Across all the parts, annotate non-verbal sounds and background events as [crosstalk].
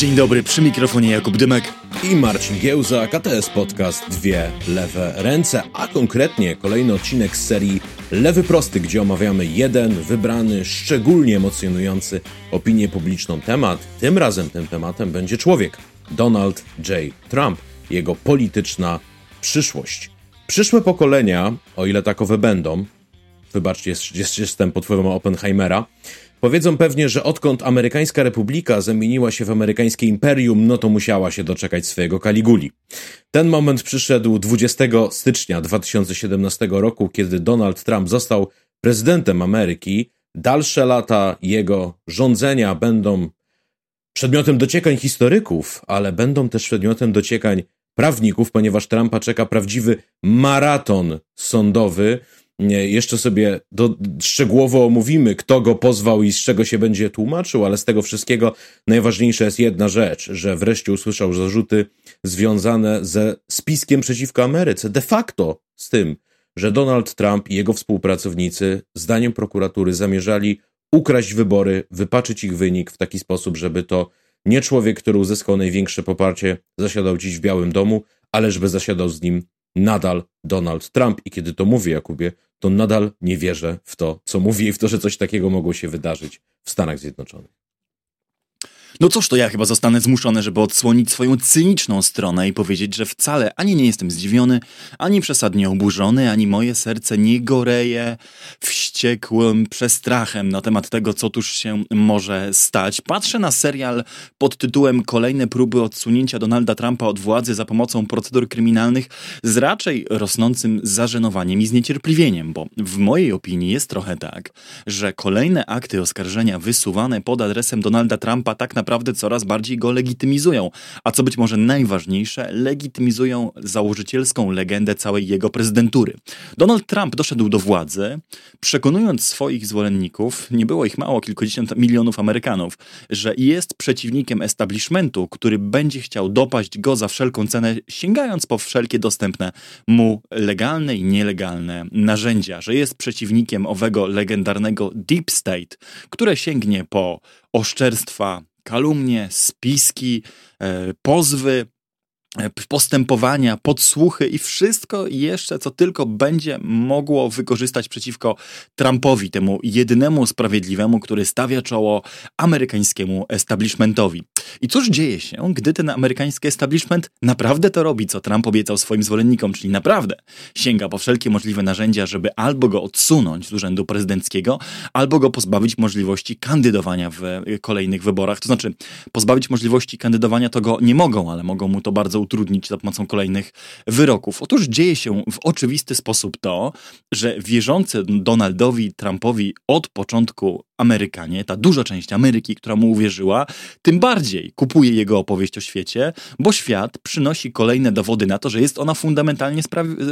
Dzień dobry, przy mikrofonie Jakub Dymek i Marcin Giełza, KTS Podcast Dwie Lewe Ręce, a konkretnie kolejny odcinek z serii Lewy Prosty, gdzie omawiamy jeden wybrany, szczególnie emocjonujący opinię publiczną temat. Tym razem tym tematem będzie człowiek, Donald J. Trump, jego polityczna przyszłość. Przyszłe pokolenia, o ile takowe będą, wybaczcie, jest, jest, jestem pod wpływem Oppenheimera, Powiedzą pewnie, że odkąd amerykańska republika zamieniła się w amerykańskie imperium, no to musiała się doczekać swojego Kaliguli. Ten moment przyszedł 20 stycznia 2017 roku, kiedy Donald Trump został prezydentem Ameryki. Dalsze lata jego rządzenia będą przedmiotem dociekań historyków, ale będą też przedmiotem dociekań prawników, ponieważ Trumpa czeka prawdziwy maraton sądowy, jeszcze sobie do, szczegółowo omówimy, kto go pozwał i z czego się będzie tłumaczył, ale z tego wszystkiego najważniejsza jest jedna rzecz, że wreszcie usłyszał zarzuty związane ze spiskiem przeciwko Ameryce. De facto z tym, że Donald Trump i jego współpracownicy, zdaniem prokuratury, zamierzali ukraść wybory, wypaczyć ich wynik w taki sposób, żeby to nie człowiek, który uzyskał największe poparcie, zasiadał dziś w Białym Domu, ale żeby zasiadał z nim nadal Donald Trump. I kiedy to mówię, Jakubie, to nadal nie wierzę w to, co mówi i w to, że coś takiego mogło się wydarzyć w Stanach Zjednoczonych. No cóż, to ja chyba zostanę zmuszony, żeby odsłonić swoją cyniczną stronę i powiedzieć, że wcale ani nie jestem zdziwiony, ani przesadnie oburzony, ani moje serce nie goreje wściekłym przestrachem na temat tego, co tuż się może stać. Patrzę na serial pod tytułem Kolejne próby odsunięcia Donalda Trumpa od władzy za pomocą procedur kryminalnych z raczej rosnącym zażenowaniem i zniecierpliwieniem, bo w mojej opinii jest trochę tak, że kolejne akty oskarżenia wysuwane pod adresem Donalda Trumpa tak naprawdę naprawdę coraz bardziej go legitymizują. A co być może najważniejsze, legitymizują założycielską legendę całej jego prezydentury. Donald Trump doszedł do władzy, przekonując swoich zwolenników, nie było ich mało, kilkudziesiąt milionów Amerykanów, że jest przeciwnikiem establishmentu, który będzie chciał dopaść go za wszelką cenę, sięgając po wszelkie dostępne mu legalne i nielegalne narzędzia, że jest przeciwnikiem owego legendarnego Deep State, które sięgnie po oszczerstwa kalumnie, spiski, e, pozwy, postępowania, podsłuchy i wszystko jeszcze, co tylko będzie mogło wykorzystać przeciwko Trumpowi, temu jedynemu sprawiedliwemu, który stawia czoło amerykańskiemu establishmentowi. I cóż dzieje się, gdy ten amerykański establishment naprawdę to robi, co Trump obiecał swoim zwolennikom, czyli naprawdę sięga po wszelkie możliwe narzędzia, żeby albo go odsunąć z urzędu prezydenckiego, albo go pozbawić możliwości kandydowania w kolejnych wyborach. To znaczy, pozbawić możliwości kandydowania to go nie mogą, ale mogą mu to bardzo utrudnić za pomocą kolejnych wyroków. Otóż dzieje się w oczywisty sposób to, że wierzący Donaldowi Trumpowi od początku Amerykanie, ta duża część Ameryki, która mu uwierzyła, tym bardziej kupuje jego opowieść o świecie, bo świat przynosi kolejne dowody na to, że jest ona fundamentalnie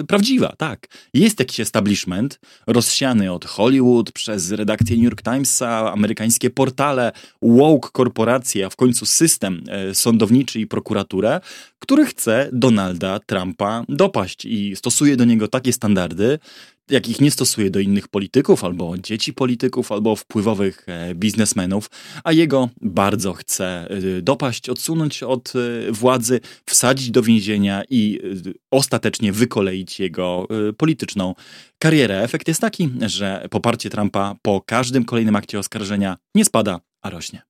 prawdziwa. Tak, jest jakiś establishment rozsiany od Hollywood przez redakcję New York Timesa, amerykańskie portale, woke korporacje, a w końcu system e, sądowniczy i prokuraturę, który chce Donalda Trumpa dopaść i stosuje do niego takie standardy, jakich nie stosuje do innych polityków, albo dzieci polityków, albo wpływowych e, biznesmenów, a jego bardzo chce e, dopaść, odsunąć od e, władzy, wsadzić do więzienia i ostatecznie wykoleić jego polityczną karierę. Efekt jest taki, że poparcie Trumpa po każdym kolejnym akcie oskarżenia nie spada, a rośnie.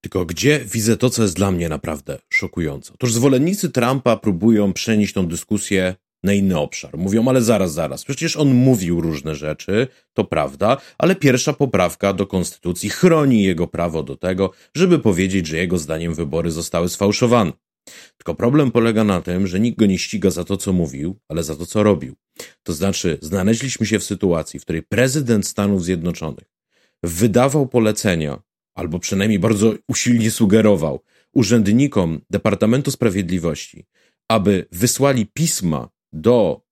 Tylko gdzie widzę to, co jest dla mnie naprawdę szokujące? Otóż zwolennicy Trumpa próbują przenieść tą dyskusję na inny obszar. Mówią, ale zaraz, zaraz, przecież on mówił różne rzeczy, to prawda, ale pierwsza poprawka do konstytucji chroni jego prawo do tego, żeby powiedzieć, że jego zdaniem wybory zostały sfałszowane. Tylko problem polega na tym, że nikt go nie ściga za to, co mówił, ale za to, co robił. To znaczy, znaleźliśmy się w sytuacji, w której prezydent Stanów Zjednoczonych wydawał polecenia, albo przynajmniej bardzo usilnie sugerował urzędnikom Departamentu Sprawiedliwości, aby wysłali pisma do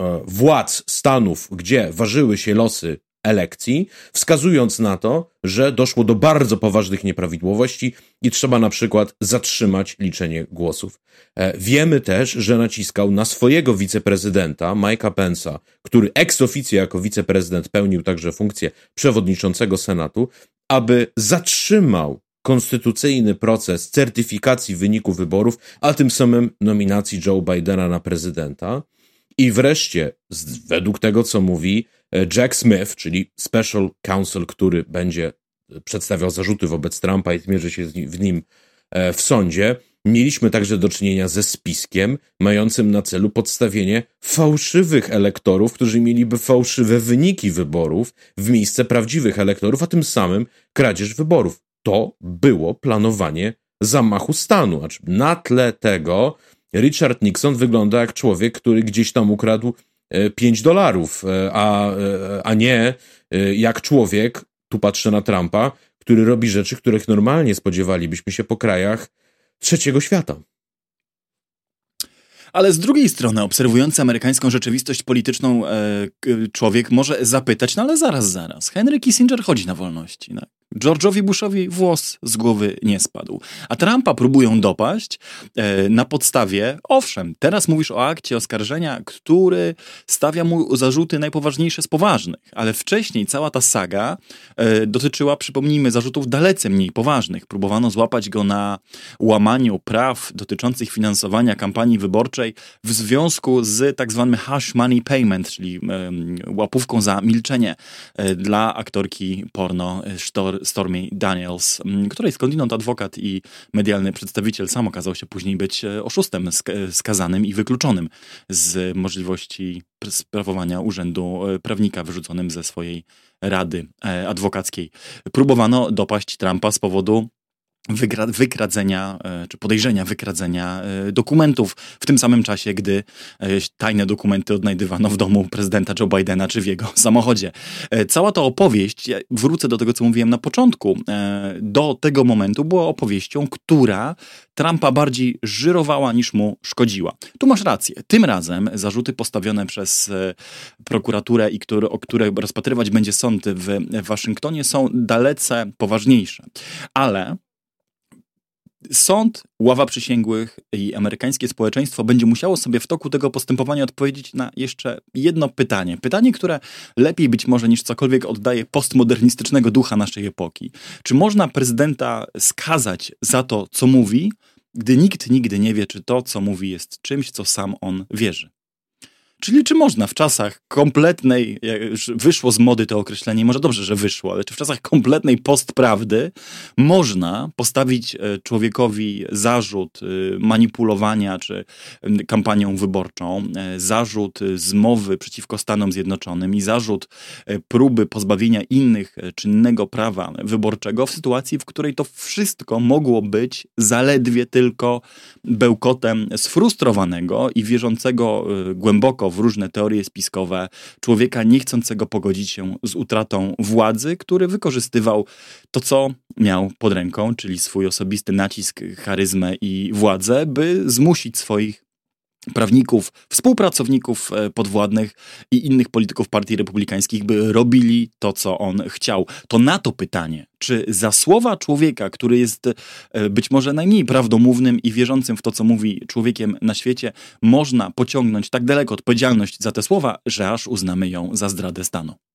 e, władz Stanów, gdzie ważyły się losy elekcji, wskazując na to, że doszło do bardzo poważnych nieprawidłowości i trzeba na przykład zatrzymać liczenie głosów. E, wiemy też, że naciskał na swojego wiceprezydenta, Mike'a Pence'a, który ex officio jako wiceprezydent pełnił także funkcję przewodniczącego Senatu, aby zatrzymał konstytucyjny proces certyfikacji wyniku wyborów, a tym samym nominacji Joe Bidena na prezydenta. I wreszcie, według tego, co mówi e, Jack Smith, czyli special counsel, który będzie przedstawiał zarzuty wobec Trumpa i zmierzy się w nim e, w sądzie, mieliśmy także do czynienia ze spiskiem mającym na celu podstawienie fałszywych elektorów, którzy mieliby fałszywe wyniki wyborów w miejsce prawdziwych elektorów, a tym samym kradzież wyborów. To było planowanie zamachu stanu. Na tle tego Richard Nixon wygląda jak człowiek, który gdzieś tam ukradł 5 e, dolarów, e, a, a nie jak człowiek, tu patrzę na Trumpa, który robi rzeczy, których normalnie spodziewalibyśmy się po krajach trzeciego świata. Ale z drugiej strony, obserwujący amerykańską rzeczywistość polityczną e, człowiek może zapytać, no ale zaraz, zaraz. Henry Kissinger chodzi na wolności. No. George'owi Bushowi włos z głowy nie spadł. A Trumpa próbują dopaść e, na podstawie, owszem, teraz mówisz o akcie oskarżenia, który stawia mu zarzuty najpoważniejsze z poważnych, ale wcześniej cała ta saga e, dotyczyła, przypomnijmy, zarzutów dalece mniej poważnych. Próbowano złapać go na łamaniu praw dotyczących finansowania kampanii wyborczej w związku z tak zwanym hush money payment, czyli e, łapówką za milczenie e, dla aktorki porno Sztor Stormy Daniels, której skądinąd adwokat i medialny przedstawiciel sam okazał się później być e, oszustem skazanym i wykluczonym z możliwości sprawowania urzędu e, prawnika wyrzuconym ze swojej rady e, adwokackiej. Próbowano dopaść Trumpa z powodu wykradzenia, e, czy podejrzenia wykradzenia e, dokumentów w tym samym czasie, gdy e, tajne dokumenty odnajdywano w domu prezydenta Joe Bidena czy w jego [laughs] samochodzie. Cała ta opowieść, ja wrócę do tego, co mówiłem na początku, do tego momentu była opowieścią, która Trumpa bardziej żyrowała niż mu szkodziła. Tu masz rację. Tym razem zarzuty postawione przez prokuraturę i które, o które rozpatrywać będzie sąd w Waszyngtonie są dalece poważniejsze. Ale Sąd, ława przysięgłych i amerykańskie społeczeństwo będzie musiało sobie w toku tego postępowania odpowiedzieć na jeszcze jedno pytanie. Pytanie, które lepiej być może niż cokolwiek oddaje postmodernistycznego ducha naszej epoki. Czy można prezydenta skazać za to, co mówi, gdy nikt nigdy nie wie, czy to, co mówi, jest czymś, co sam on wierzy? Czyli czy można w czasach kompletnej, już wyszło z mody to określenie, może dobrze, że wyszło, ale czy w czasach kompletnej postprawdy można postawić e, człowiekowi zarzut e, manipulowania czy kampanią wyborczą, e, zarzut zmowy przeciwko Stanom Zjednoczonym i zarzut próby pozbawienia innych czynnego prawa wyborczego w sytuacji, w której to wszystko mogło być zaledwie tylko bełkotem sfrustrowanego i wierzącego głęboko w różne teorie spiskowe człowieka niechcącego pogodzić się z utratą władzy, który wykorzystywał to, co miał pod ręką, czyli swój osobisty nacisk, charyzmę i władzę, by zmusić swoich prawników, współpracowników e, podwładnych i innych polityków partii republikańskich, by robili to, co on chciał. To na to pytanie, czy za słowa człowieka, który jest e, być może najmniej prawdomównym i wierzącym w to, co mówi człowiekiem na świecie, można pociągnąć tak daleko odpowiedzialność za te słowa, że aż uznamy ją za zdradę stanu.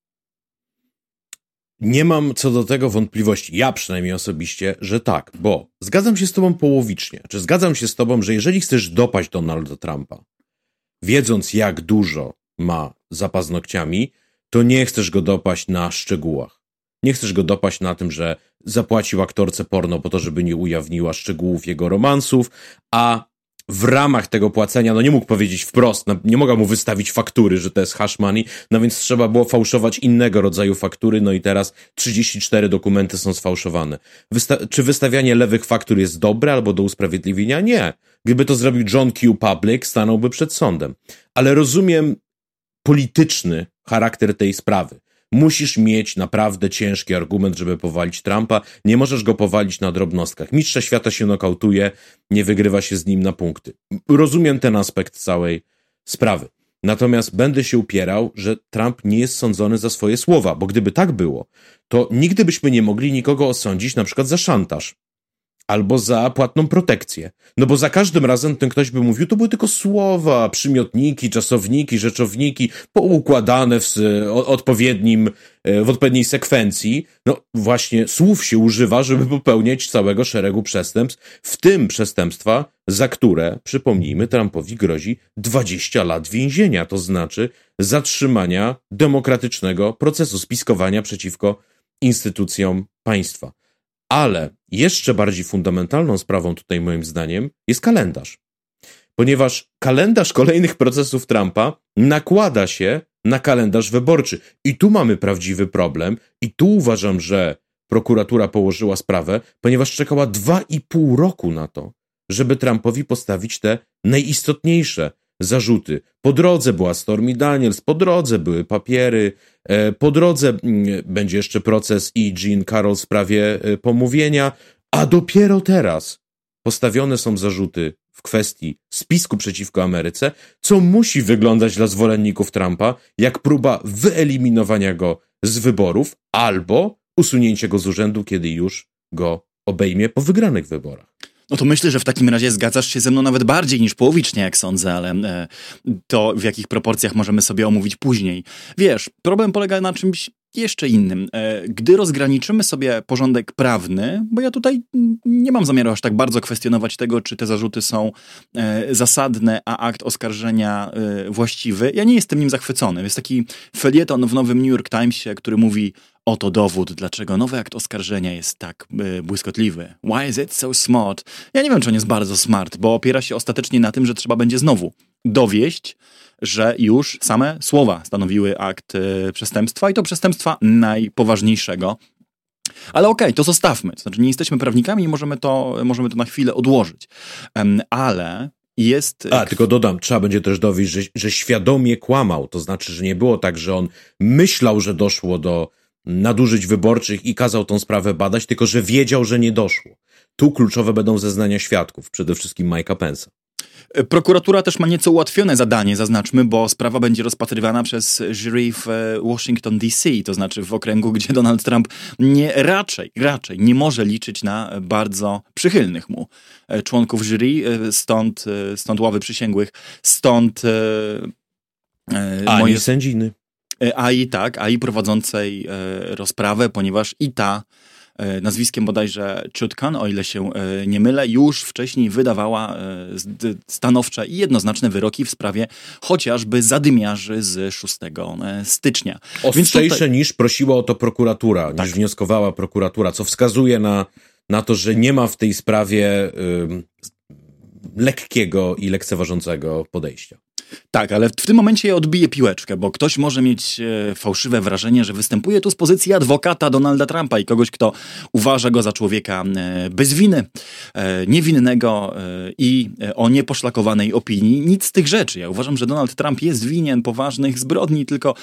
Nie mam co do tego wątpliwości, ja przynajmniej osobiście, że tak, bo zgadzam się z tobą połowicznie. Czy zgadzam się z tobą, że jeżeli chcesz dopaść Donalda Trumpa, wiedząc jak dużo ma za paznokciami, to nie chcesz go dopaść na szczegółach. Nie chcesz go dopaść na tym, że zapłacił aktorce porno po to, żeby nie ujawniła szczegółów jego romansów, a w ramach tego płacenia, no nie mógł powiedzieć wprost, no nie mogła mu wystawić faktury, że to jest hash money, no więc trzeba było fałszować innego rodzaju faktury, no i teraz 34 dokumenty są sfałszowane. Wysta czy wystawianie lewych faktur jest dobre albo do usprawiedliwienia? Nie. Gdyby to zrobił John Q. Public, stanąłby przed sądem. Ale rozumiem polityczny charakter tej sprawy. Musisz mieć naprawdę ciężki argument, żeby powalić Trumpa. Nie możesz go powalić na drobnostkach. Mistrza świata się nokautuje, nie wygrywa się z nim na punkty. Rozumiem ten aspekt całej sprawy. Natomiast będę się upierał, że Trump nie jest sądzony za swoje słowa, bo gdyby tak było, to nigdy byśmy nie mogli nikogo osądzić na przykład za szantaż. Albo za płatną protekcję. No bo za każdym razem ten ktoś by mówił, to były tylko słowa, przymiotniki, czasowniki, rzeczowniki, poukładane w odpowiednim, e, w odpowiedniej sekwencji. No właśnie słów się używa, żeby popełniać całego szeregu przestępstw, w tym przestępstwa, za które, przypomnijmy, Trumpowi grozi 20 lat więzienia, to znaczy zatrzymania demokratycznego procesu spiskowania przeciwko instytucjom państwa. Ale jeszcze bardziej fundamentalną sprawą tutaj, moim zdaniem, jest kalendarz. Ponieważ kalendarz kolejnych procesów Trumpa nakłada się na kalendarz wyborczy. I tu mamy prawdziwy problem, i tu uważam, że prokuratura położyła sprawę, ponieważ czekała dwa i pół roku na to, żeby Trumpowi postawić te najistotniejsze zarzuty. Po drodze była Stormy Daniels, po drodze były papiery, e, po drodze mm, będzie jeszcze proces i Jean Carroll w sprawie e, pomówienia, a dopiero teraz postawione są zarzuty w kwestii spisku przeciwko Ameryce, co musi wyglądać dla zwolenników Trumpa jak próba wyeliminowania go z wyborów albo usunięcie go z urzędu, kiedy już go obejmie po wygranych wyborach. No to myślę, że w takim razie zgadzasz się ze mną nawet bardziej niż połowicznie, jak sądzę, ale e, to w jakich proporcjach możemy sobie omówić później. Wiesz, problem polega na czymś jeszcze innym. E, gdy rozgraniczymy sobie porządek prawny, bo ja tutaj nie mam zamiaru aż tak bardzo kwestionować tego, czy te zarzuty są e, zasadne, a akt oskarżenia e, właściwy, ja nie jestem nim zachwycony. Jest taki felieton w nowym New York Timesie, który mówi Oto dowód, dlaczego nowy akt oskarżenia jest tak błyskotliwy. Why is it so smart? Ja nie wiem, czy on jest bardzo smart, bo opiera się ostatecznie na tym, że trzeba będzie znowu dowieść, że już same słowa stanowiły akt y, przestępstwa i to przestępstwa najpoważniejszego. Ale okej, okay, to zostawmy. To znaczy, nie jesteśmy prawnikami i możemy to, możemy to na chwilę odłożyć. Ale jest. A, tylko dodam, trzeba będzie też dowieść, że, że świadomie kłamał. To znaczy, że nie było tak, że on myślał, że doszło do nadużyć wyborczych i kazał tą sprawę badać, tylko że wiedział, że nie doszło. Tu kluczowe będą zeznania świadków, przede wszystkim Mike'a Pence'a. Prokuratura też ma nieco ułatwione zadanie, zaznaczmy, bo sprawa będzie rozpatrywana przez jury w e, Washington DC, to znaczy w okręgu, gdzie Donald Trump nie raczej, raczej nie może liczyć na bardzo przychylnych mu e, członków jury, e, stąd, stąd ławy przysięgłych, stąd a moje sędziny. A i tak, a i prowadzącej rozprawę, ponieważ i ta E, nazwiskiem bodajże Chutkan, o ile się e, nie mylę, już wcześniej wydawała e, stanowcze i jednoznaczne wyroki w sprawie chociażby zadymiarzy z 6 stycznia. Ostrzejsze tutaj... niż prosiła o to prokuratura, tak. niż wnioskowała prokuratura, co wskazuje na, na to, że nie ma w tej sprawie lekkiego i lekceważącego podejścia. Tak, ale w tym momencie ja odbiję piłeczkę, bo ktoś może mieć e, fałszywe wrażenie, że występuje tu z pozycji adwokata Donalda Trumpa i kogoś, kto uważa go za człowieka e, bez winy, e, niewinnego i o nieposzlakowanej opinii. Nic z tych rzeczy. Ja uważam, że Donald Trump jest winien poważnych zbrodni, tylko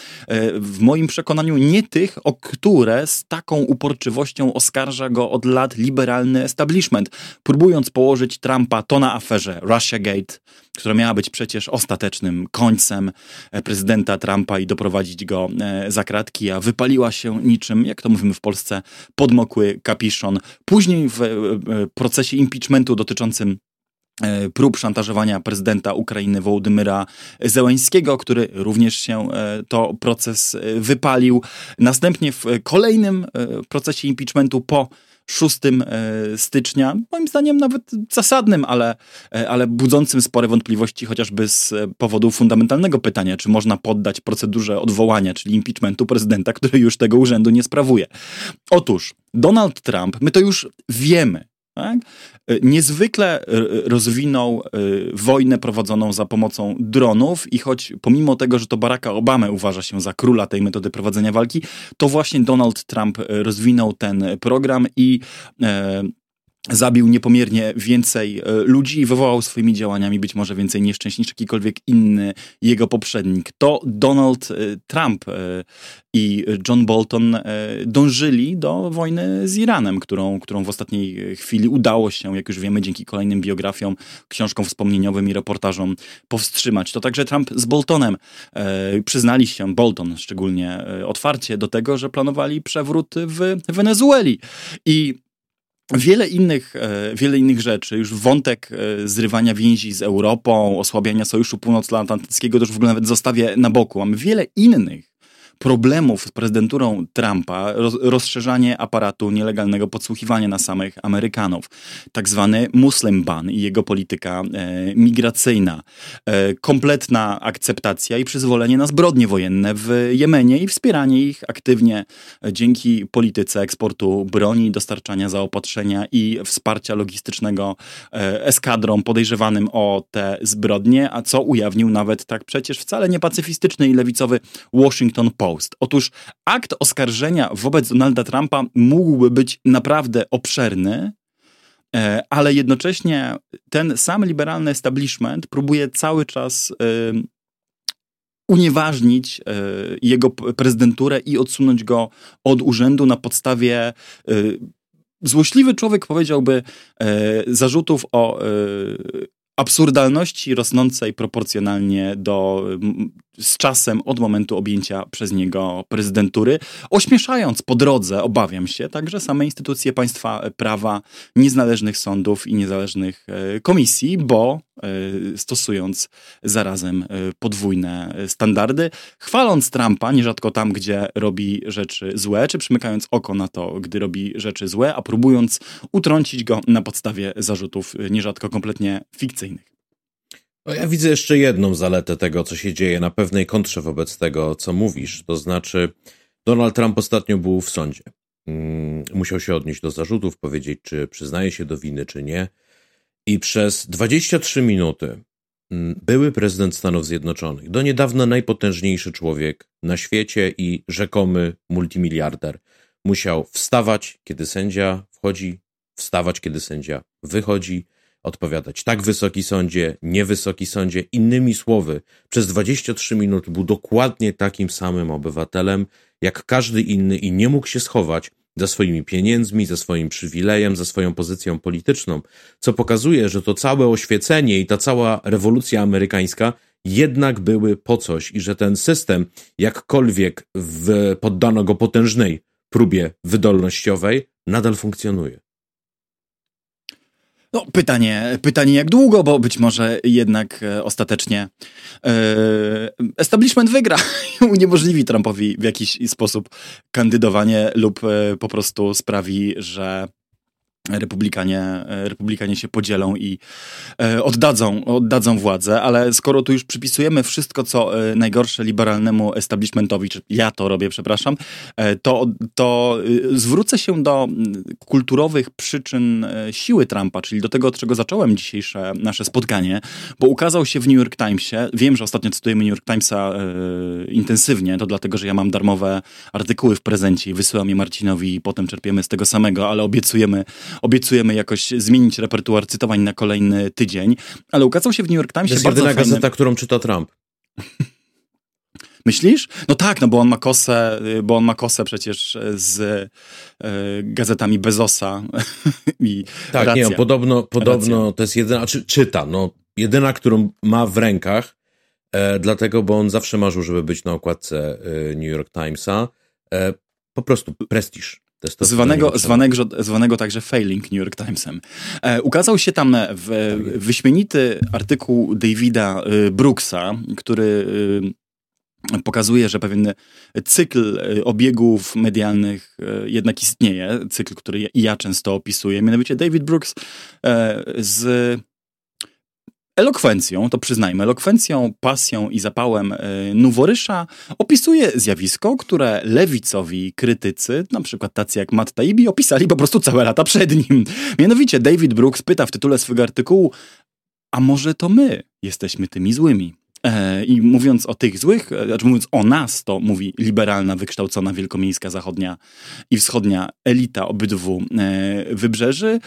w moim przekonaniu nie tych, o które z taką uporczywością oskarża go od lat liberalny establishment, próbując położyć Trumpa to na aferze Russiagate, która miała być przecież ostatecznym końcem e, prezydenta Trumpa i doprowadzić go e, za kratki, a wypaliła się niczym, jak to mówimy w Polsce, podmokły kapiszon. Później w e, procesie impeachmentu dotyczącym prób szantażowania prezydenta Ukrainy Wołodymyra Zełańskiego, który również się to proces wypalił. Następnie w kolejnym procesie impeachmentu po 6 e, stycznia, moim zdaniem nawet zasadnym, ale, e, ale budzącym spore wątpliwości chociażby z powodu fundamentalnego pytania, czy można poddać procedurze odwołania, czyli impeachmentu prezydenta, który już tego urzędu nie sprawuje. Otóż Donald Trump, my to już wiemy, tak? E, niezwykle rozwinął wojnę prowadzoną za pomocą dronów i choć pomimo tego, że to Baracka Obama uważa się za króla tej metody prowadzenia walki, to właśnie Donald Trump rozwinął ten program i e, zabił niepomiernie więcej e, ludzi i wywołał swoimi działaniami być może więcej nieszczęść niż jakikolwiek inny jego poprzednik. To Donald e, Trump e, i John Bolton dążyli do wojny z Iranem, którą, którą w ostatniej chwili udało się, jak już wiemy, dzięki kolejnym biografiom, książkom wspomnieniowym i reportażom powstrzymać. To także Trump z Boltonem przyznali się, Bolton szczególnie otwarcie, do tego, że planowali przewrót w Wenezueli. I Wiele innych, e, wiele innych rzeczy, już wątek e, zrywania więzi z Europą, osłabiania Sojuszu Północnoatlantyckiego, to już w ogóle nawet zostawię na boku. Mamy wiele innych problemów z prezydenturą Trumpa roz, rozszerzanie aparatu nielegalnego podsłuchiwania na samych Amerykanów, tak zwany Muslim ban i jego polityka e, migracyjna, e, kompletna akceptacja i przyzwolenie na zbrodnie wojenne w Jemenie i wspieranie ich aktywnie e, dzięki polityce eksportu broni, dostarczania zaopatrzenia i wsparcia logistycznego e, eskadrom podejrzewanym o te zbrodnie, a co ujawnił nawet tak przecież wcale niepacyfistyczny i lewicowy Washington Post. Post. Otóż akt oskarżenia wobec Donalda Trumpa mógłby być naprawdę obszerny, e, ale jednocześnie ten sam liberalny establishment próbuje cały czas e, unieważnić e, jego prezydenturę i odsunąć go od urzędu na podstawie złośliwy człowiek powiedziałby zarzutów o absurdalności rosnącej proporcjonalnie do, z czasem od momentu objęcia przez niego prezydentury, ośmieszając po drodze, obawiam się, także same instytucje państwa prawa, niezależnych sądów i niezależnych e, komisji, bo e, stosując zarazem e, podwójne standardy, chwaląc Trumpa nierzadko tam, gdzie robi rzeczy złe, czy przymykając oko na to, gdy robi rzeczy złe, a próbując utrącić go na podstawie zarzutów nierzadko kompletnie fikcyjnych. No ja widzę jeszcze jedną zaletę tego, co się dzieje na pewnej kontrze wobec tego, co mówisz. To znaczy, Donald Trump ostatnio był w sądzie. Mm, musiał się odnieść do zarzutów, powiedzieć, czy przyznaje się do winy, czy nie. I przez 23 minuty mm, były prezydent Stanów Zjednoczonych, do niedawna najpotężniejszy człowiek na świecie i rzekomy multimiliarder, musiał wstawać, kiedy sędzia wchodzi, wstawać, kiedy sędzia wychodzi, odpowiadać tak wysoki sądzie, nie wysoki sądzie. Innymi słowy, przez 23 minuty był dokładnie takim samym obywatelem jak każdy inny i nie mógł się schować za swoimi pieniędzmi, za swoim przywilejem, za swoją pozycją polityczną, co pokazuje, że to całe oświecenie i ta cała rewolucja amerykańska jednak były po coś i że ten system, jakkolwiek w, poddano go potężnej próbie wydolnościowej, nadal funkcjonuje. No, pytanie, pytanie jak długo, bo być może jednak e, ostatecznie e, establishment wygra [laughs] i uniemożliwi Trumpowi w jakiś sposób kandydowanie lub e, po prostu sprawi, że Republikanie, e, Republikanie się podzielą i e, oddadzą, oddadzą władzę, ale skoro tu już przypisujemy wszystko, co e, najgorsze liberalnemu establishmentowi, czy ja to robię, przepraszam, to, to zwrócę się do kulturowych przyczyn siły Trumpa, czyli do tego, od czego zacząłem dzisiejsze nasze spotkanie, bo ukazał się w New York Timesie, wiem, że ostatnio cytujemy New York Timesa intensywnie, to dlatego, że ja mam darmowe artykuły w prezencie i wysyłam je Marcinowi i potem czerpiemy z tego samego, ale obiecujemy obiecujemy jakoś zmienić repertuar cytowań na kolejny tydzień, ale ukazał się w New York Timesie to jest bardzo jedyna fajny... gazeta, którą czyta Trump. [laughs] Myślisz? No tak, no bo on ma kosę, bo on ma kosę przecież z e, gazetami Bezosa [laughs] i Tak, racja. nie, podobno, podobno to jest jedyna, czy, czyta, no jedyna, którą ma w rękach, e, dlatego, bo on zawsze marzył, żeby być na okładce e, New York Timesa. E, po prostu prestiż. Zwanego, zwanego, zwanego także failing New York Timesem. E, ukazał się tam w, tak wyśmienity artykuł Davida y, Brooksa, który y, pokazuje, że pewien cykl obiegów medialnych y, jednak istnieje, cykl, który i ja często opisuję. Mianowicie David Brooks e, z Elokwencją, to przyznajmy, elokwencją, pasją i zapałem e, Nuworysza opisuje zjawisko, które lewicowi krytycy, na przykład tacy jak Matt Taibbi, opisali po prostu całe lata przed nim. Mianowicie David Brooks pyta w tytule swego artykułu, a może to my jesteśmy tymi złymi? E, I mówiąc o tych złych, e, znaczy mówiąc o nas, to mówi liberalna, wykształcona wielkomiejska zachodnia i wschodnia elita obydwu e, wybrzeży,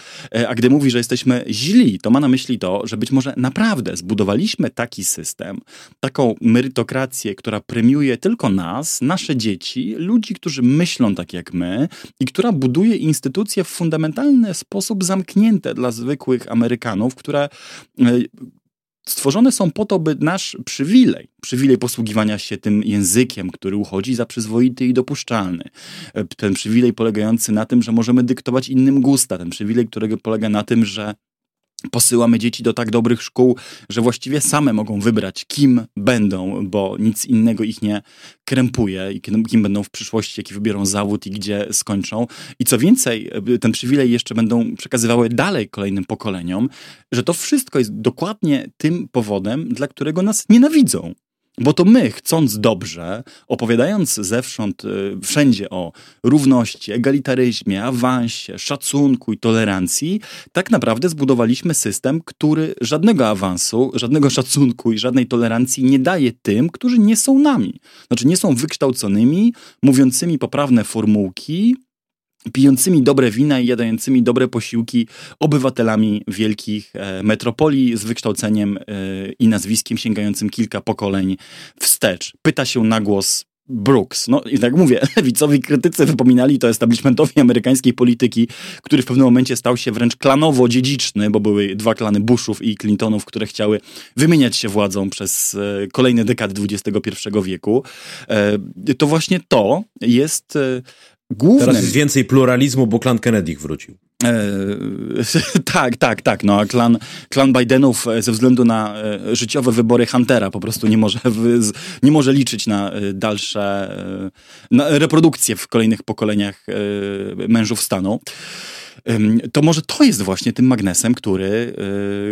a gdy mówi, że jesteśmy źli, to ma na myśli to, że być może naprawdę zbudowaliśmy taki system, taką merytokrację, która premiuje tylko nas, nasze dzieci, ludzi, którzy myślą tak jak my i która buduje instytucje w fundamentalny sposób zamknięte dla zwykłych Amerykanów, które stworzone są po to, by nasz przywilej, przywilej posługiwania się tym językiem, który uchodzi za przyzwoity i dopuszczalny, ten przywilej polegający na tym, że możemy dyktować innym gusta, ten przywilej, którego polega na tym, że posyłamy dzieci do tak dobrych szkół, że właściwie same mogą wybrać, kim będą, bo nic innego ich nie krępuje i kim będą w przyszłości, jaki wybiorą zawód i gdzie skończą. I co więcej, ten przywilej jeszcze będą przekazywały dalej kolejnym pokoleniom, że to wszystko jest dokładnie tym powodem, dla którego nas nienawidzą. Bo to my, chcąc dobrze, opowiadając zewsząd, y, wszędzie o równości, egalitaryzmie, awansie, szacunku i tolerancji, tak naprawdę zbudowaliśmy system, który żadnego awansu, żadnego szacunku i żadnej tolerancji nie daje tym, którzy nie są nami. Znaczy nie są wykształconymi, mówiącymi poprawne formułki, pijącymi dobre wina i jadającymi dobre posiłki obywatelami wielkich e, metropolii z wykształceniem e, i nazwiskiem sięgającym kilka pokoleń wstecz. Pyta się na głos Brooks. No i tak mówię, [laughs] lewicowi krytycy wypominali to establishmentowi amerykańskiej polityki, który w pewnym momencie stał się wręcz klanowo-dziedziczny, bo były dwa klany Bushów i Clintonów, które chciały wymieniać się władzą przez e, kolejne dekady XXI wieku. To właśnie to jest głównym... Teraz jest więcej pluralizmu, bo klan Kennedy wrócił. E, [laughs] tak, tak, tak. No, a klan, klan Bidenów e, ze względu na e, życiowe wybory Huntera po prostu nie może, nie może liczyć na e, dalsze na reprodukcje w kolejnych pokoleniach mężów stanu to może to jest właśnie tym magnesem, który,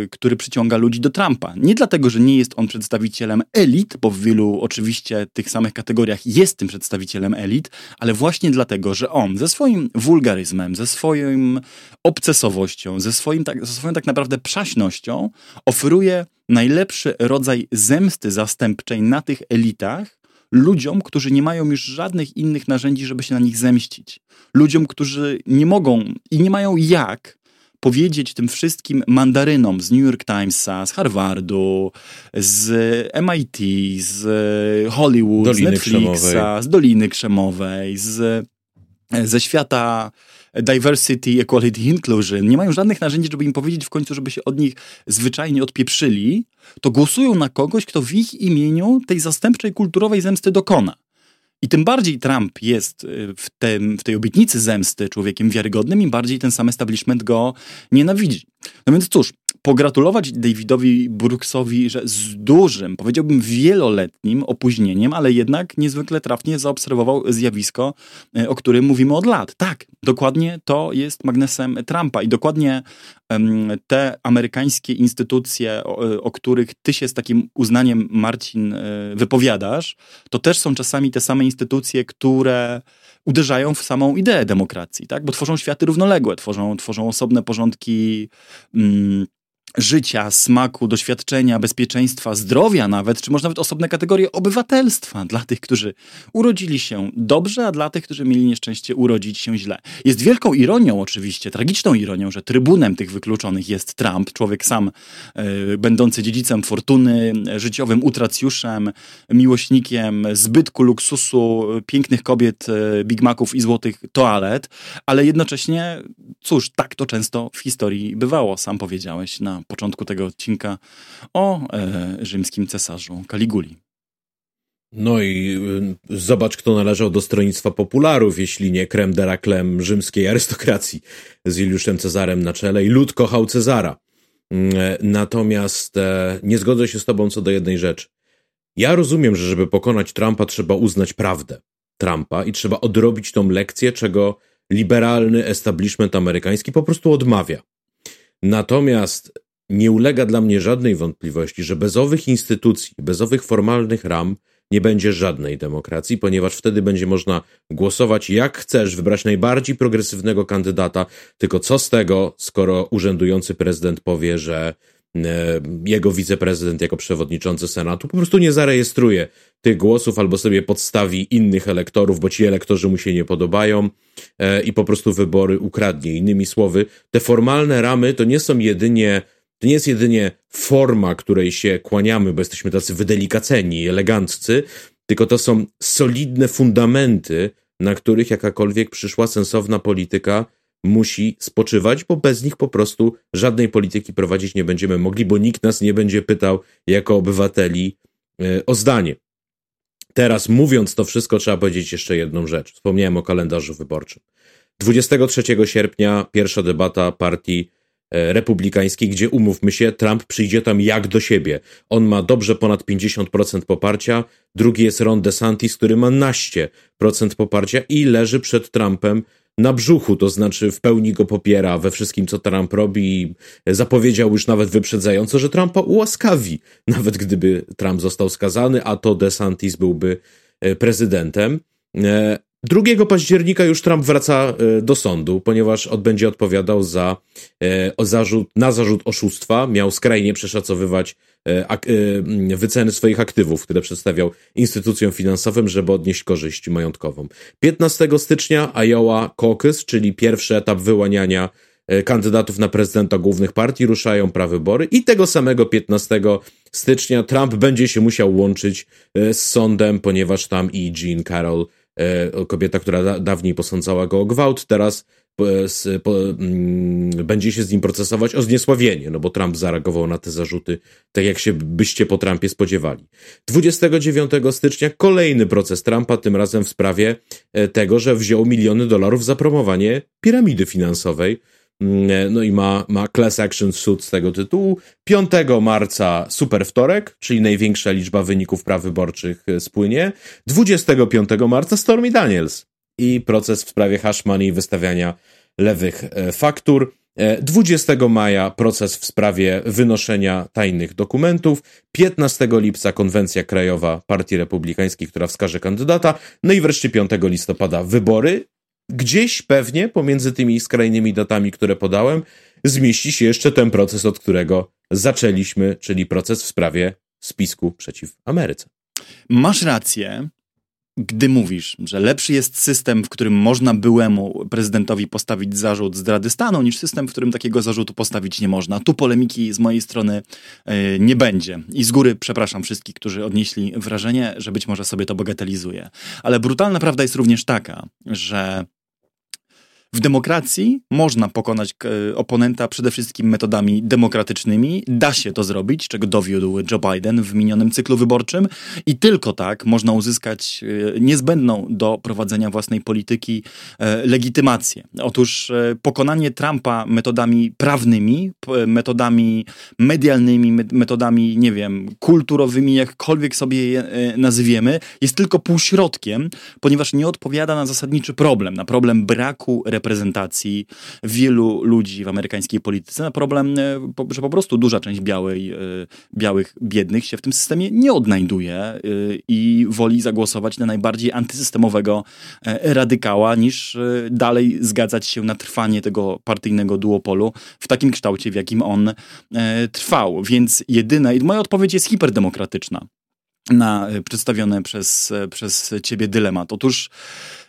y, który przyciąga ludzi do Trumpa. Nie dlatego, że nie jest on przedstawicielem elit, bo w wielu oczywiście tych samych kategoriach jest tym przedstawicielem elit, ale właśnie dlatego, że on ze swoim wulgaryzmem, ze swoją obcesowością, ze, swoim, tak, ze swoją tak naprawdę przaśnością oferuje najlepszy rodzaj zemsty zastępczej na tych elitach, ludziom, którzy nie mają już żadnych innych narzędzi, żeby się na nich zemścić. Ludziom, którzy nie mogą i nie mają jak powiedzieć tym wszystkim mandarynom z New York Timesa, z Harvardu, z MIT, z Hollywood, Doliny z Netflixa, Krzemowej. z Doliny Krzemowej, z, ze świata diversity, equality, inclusion, nie mają żadnych narzędzi, żeby im powiedzieć w końcu, żeby się od nich zwyczajnie odpieprzyli, to głosują na kogoś, kto w ich imieniu tej zastępczej kulturowej zemsty dokona. I tym bardziej Trump jest y, w, tym, w tej obietnicy zemsty człowiekiem wiarygodnym, im bardziej ten sam establishment go nienawidzi. No więc cóż, pogratulować Davidowi Brooksowi, że z dużym, powiedziałbym wieloletnim opóźnieniem, ale jednak niezwykle trafnie zaobserwował zjawisko, e, o którym mówimy od lat. Tak, dokładnie to jest magnesem Trumpa i dokładnie te amerykańskie instytucje, o, o, których ty się z takim uznaniem, Marcin, e, wypowiadasz, to też są czasami te same instytucje, które uderzają w samą ideę demokracji, tak? bo tworzą światy równoległe, tworzą, tworzą osobne porządki. Mm, życia, smaku, doświadczenia, bezpieczeństwa, zdrowia nawet, czy może nawet osobne kategorie obywatelstwa dla tych, którzy urodzili się dobrze, a dla tych, którzy mieli nieszczęście urodzić się źle. Jest wielką ironią oczywiście, tragiczną ironią, że trybunem tych wykluczonych jest Trump, człowiek sam y, będący dziedzicem fortuny, życiowym utracjuszem, miłośnikiem zbytku luksusu, pięknych kobiet, y, Big Maców i złotych toalet, ale jednocześnie, cóż, tak to często w historii bywało, sam powiedziałeś na początku tego odcinka o e, rzymskim cesarzu Kaliguli. No i y, zobacz, kto należał do stronnictwa popularów, jeśli nie krem de la rzymskiej arystokracji z Juliuszem Cezarem na czele i lud kochał Cezara. Mm, e, natomiast e, nie zgodzę się z tobą co do jednej rzeczy. Ja rozumiem, że żeby pokonać Trumpa trzeba uznać prawdę Trumpa i trzeba odrobić tą lekcję, czego liberalny establishment amerykański po prostu odmawia. Natomiast nie ulega dla mnie żadnej wątpliwości, że bez owych instytucji, bez owych formalnych ram nie będzie żadnej demokracji, ponieważ wtedy będzie można głosować jak chcesz, wybrać najbardziej progresywnego kandydata, tylko co z tego, skoro urzędujący prezydent powie, że e, jego wiceprezydent jako przewodniczący Senatu po prostu nie zarejestruje tych głosów albo sobie podstawi innych elektorów, bo ci elektorzy mu się nie podobają e, i po prostu wybory ukradnie. Innymi słowy, te formalne ramy to nie są jedynie to nie jest jedynie forma, której się kłaniamy, bo jesteśmy tacy wydelikaceni, eleganccy, tylko to są solidne fundamenty, na których jakakolwiek przyszła sensowna polityka musi spoczywać, bo bez nich po prostu żadnej polityki prowadzić nie będziemy mogli, bo nikt nas nie będzie pytał jako obywateli e, o zdanie. Teraz mówiąc to wszystko, trzeba powiedzieć jeszcze jedną rzecz. Wspomniałem o kalendarzu wyborczym. 23 sierpnia pierwsza debata partii republikańskiej, gdzie umówmy się, Trump przyjdzie tam jak do siebie. On ma dobrze ponad 50% poparcia, drugi jest Ron DeSantis, który ma naście procent poparcia i leży przed Trumpem na brzuchu, to znaczy w pełni go popiera we wszystkim, co Trump robi i zapowiedział już nawet wyprzedzająco, że Trumpa ułaskawi, nawet gdyby Trump został skazany, a to DeSantis byłby e, prezydentem. 2 e, października już Trump wraca e, do sądu, ponieważ odbędzie odpowiadał za o zarzut, na zarzut oszustwa. Miał skrajnie przeszacowywać E, e, wyceny swoich aktywów, które przedstawiał instytucjom finansowym, żeby odnieść korzyść majątkową. 15 stycznia Iowa Caucus, czyli pierwszy etap wyłaniania e, kandydatów na prezydenta głównych partii ruszają prawybory i tego samego 15 stycznia Trump będzie się musiał łączyć z sądem, ponieważ tam i Jean Carroll, kobieta, która dawniej posądzała go o gwałt, teraz z, po, mm, będzie się z nim procesować o zniesławienie, no bo Trump zareagował na te zarzuty tak, jak się byście po Trumpie spodziewali. 29 stycznia kolejny proces Trumpa, tym razem w sprawie e, tego, że wziął miliony dolarów za promowanie piramidy finansowej. Mm, no i ma, ma class action suit z tego tytułu. 5 marca super wtorek, czyli największa liczba wyników praw wyborczych e, spłynie. 25 marca Stormy Daniels i proces w sprawie hash money wystawiania lewych e, faktur. 20 e, maja proces w sprawie wynoszenia tajnych dokumentów. 15 lipca konwencja krajowa Partii Republikańskiej, która wskaże kandydata. No i wreszcie 5 listopada wybory. Gdzieś pewnie pomiędzy tymi skrajnymi datami, które podałem, zmieści się jeszcze ten proces, od którego zaczęliśmy, czyli proces w sprawie spisku przeciw Ameryce. Masz rację gdy mówisz, że lepszy jest system, w którym można byłemu prezydentowi postawić zarzut zdrady stanu, niż system, w którym takiego zarzutu postawić nie można. Tu polemiki z mojej strony yy, nie będzie. I z góry przepraszam wszystkich, którzy odnieśli wrażenie, że być może sobie to bagatelizuje. Ale brutalna prawda jest również taka, że w demokracji można pokonać e, oponenta przede wszystkim metodami demokratycznymi. Da się to zrobić, czego dowiódł Joe Biden w minionym cyklu wyborczym i tylko tak można uzyskać e, niezbędną do prowadzenia własnej polityki e, legitymację. Otóż pokonanie Trumpa metodami prawnymi, metodami medialnymi, metodami, nie wiem, kulturowymi, jakkolwiek sobie je nazwiemy, jest tylko półśrodkiem, ponieważ nie odpowiada na zasadniczy problem, na problem braku reprezentacji reprezentacji wielu ludzi w amerykańskiej polityce na problem, e, że po prostu duża część białej, e, białych biednych się w tym systemie nie odnajduje e, i woli zagłosować na najbardziej antysystemowego radykała, niż dalej zgadzać się na trwanie tego partyjnego duopolu w takim kształcie, w jakim on trwał. Więc jedyna, i moja odpowiedź jest hiperdemokratyczna na przedstawiony przez, przez ciebie dylemat. Otóż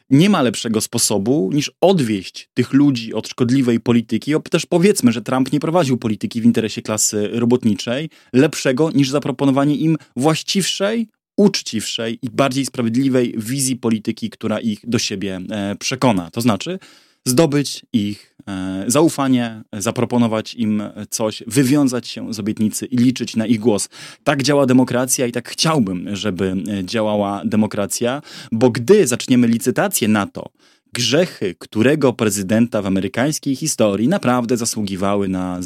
nie ma lepszego sposobu niż odwieść tych ludzi od szkodliwej polityki. Też powiedzmy, że Trump nie prowadził polityki w interesie klasy robotniczej, lepszego niż zaproponowanie im właściwszej, uczciwszej i bardziej sprawiedliwej wizji polityki, która ich do siebie e, przekona. To znaczy zdobyć ich E, zaufanie, zaproponować im coś, wywiązać się z obietnicy i liczyć na ich głos. Tak działa demokracja i tak chciałbym, żeby działała demokracja, bo gdy zaczniemy licytację na to, grzechy którego prezydenta w amerykańskiej historii naprawdę zasługiwały na e,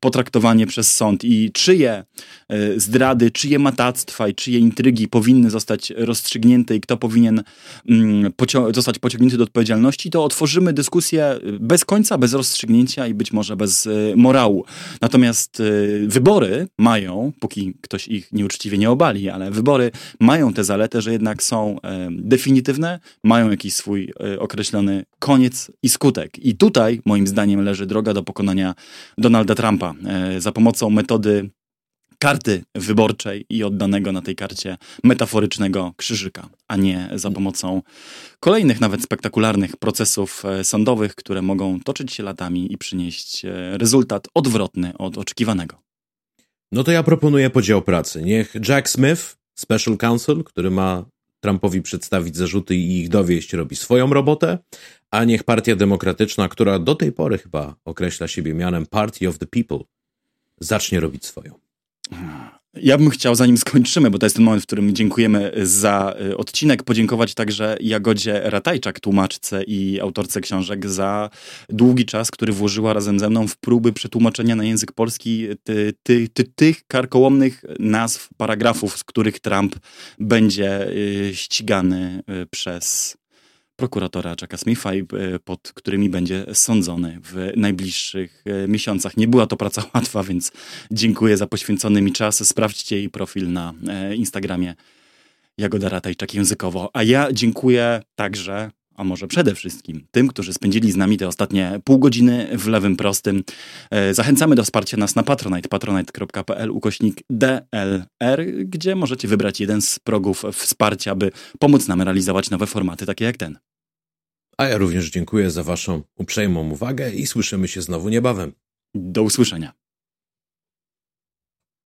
potraktowanie przez sąd i czyje e, zdrady, czyje matactwa i czyje intrygi powinny zostać rozstrzygnięte i kto powinien mm, zostać pociągnięty do odpowiedzialności, to otworzymy dyskusję bez końca, bez rozstrzygnięcia i być może bez e, morału. Natomiast wybory mają, póki ktoś ich nieuczciwie nie obali, ale wybory mają tę zaletę, że jednak są definitywne, mają jakiś swój określony koniec i skutek. I tutaj, moim zdaniem, leży droga do pokonania Donalda Trumpa e, za pomocą metody karty wyborczej i oddanego na tej karcie metaforycznego krzyżyka, a nie za pomocą kolejnych, nawet spektakularnych procesów e, sądowych, które mogą toczyć się latami i przynieść e, rezultat odwrotny od oczekiwanego. No to ja proponuję podział pracy. Niech Jack Smith, special counsel, który ma Trumpowi przedstawić zarzuty i ich dowieść, robi swoją robotę, A niech Partia Demokratyczna, która do tej pory chyba określa siebie mianem Party of the People, zacznie robić swoją. Ja bym chciał, zanim skończymy, bo to jest ten moment, w którym dziękujemy za y, odcinek, podziękować także Jagodzie Ratajczak, tłumaczce i autorce książek, za długi czas, który włożyła razem ze mną w próby przetłumaczenia na język polski ty, ty, ty, tych karkołomnych nazw, paragrafów, z których Trump będzie y, ścigany y, przez prokuratora Jacka Smitha, e, pod którymi będzie sądzony w najbliższych e, miesiącach. Nie była to praca [laughs] łatwa, więc dziękuję za poświęcony mi czas. Sprawdźcie jej profil na e, Instagramie Jagoda Ratajczak językowo. A ja dziękuję także a może przede wszystkim tym, którzy spędzili z nami te ostatnie pół godziny w lewym prostym. Zachęcamy do wsparcia nas na Patronite, patronite.pl ukośnik DLR, gdzie możecie wybrać jeden z progów wsparcia, by pomóc nam realizować nowe formaty takie jak ten. A ja również dziękuję za Waszą uprzejmą uwagę i słyszymy się znowu niebawem. Do usłyszenia.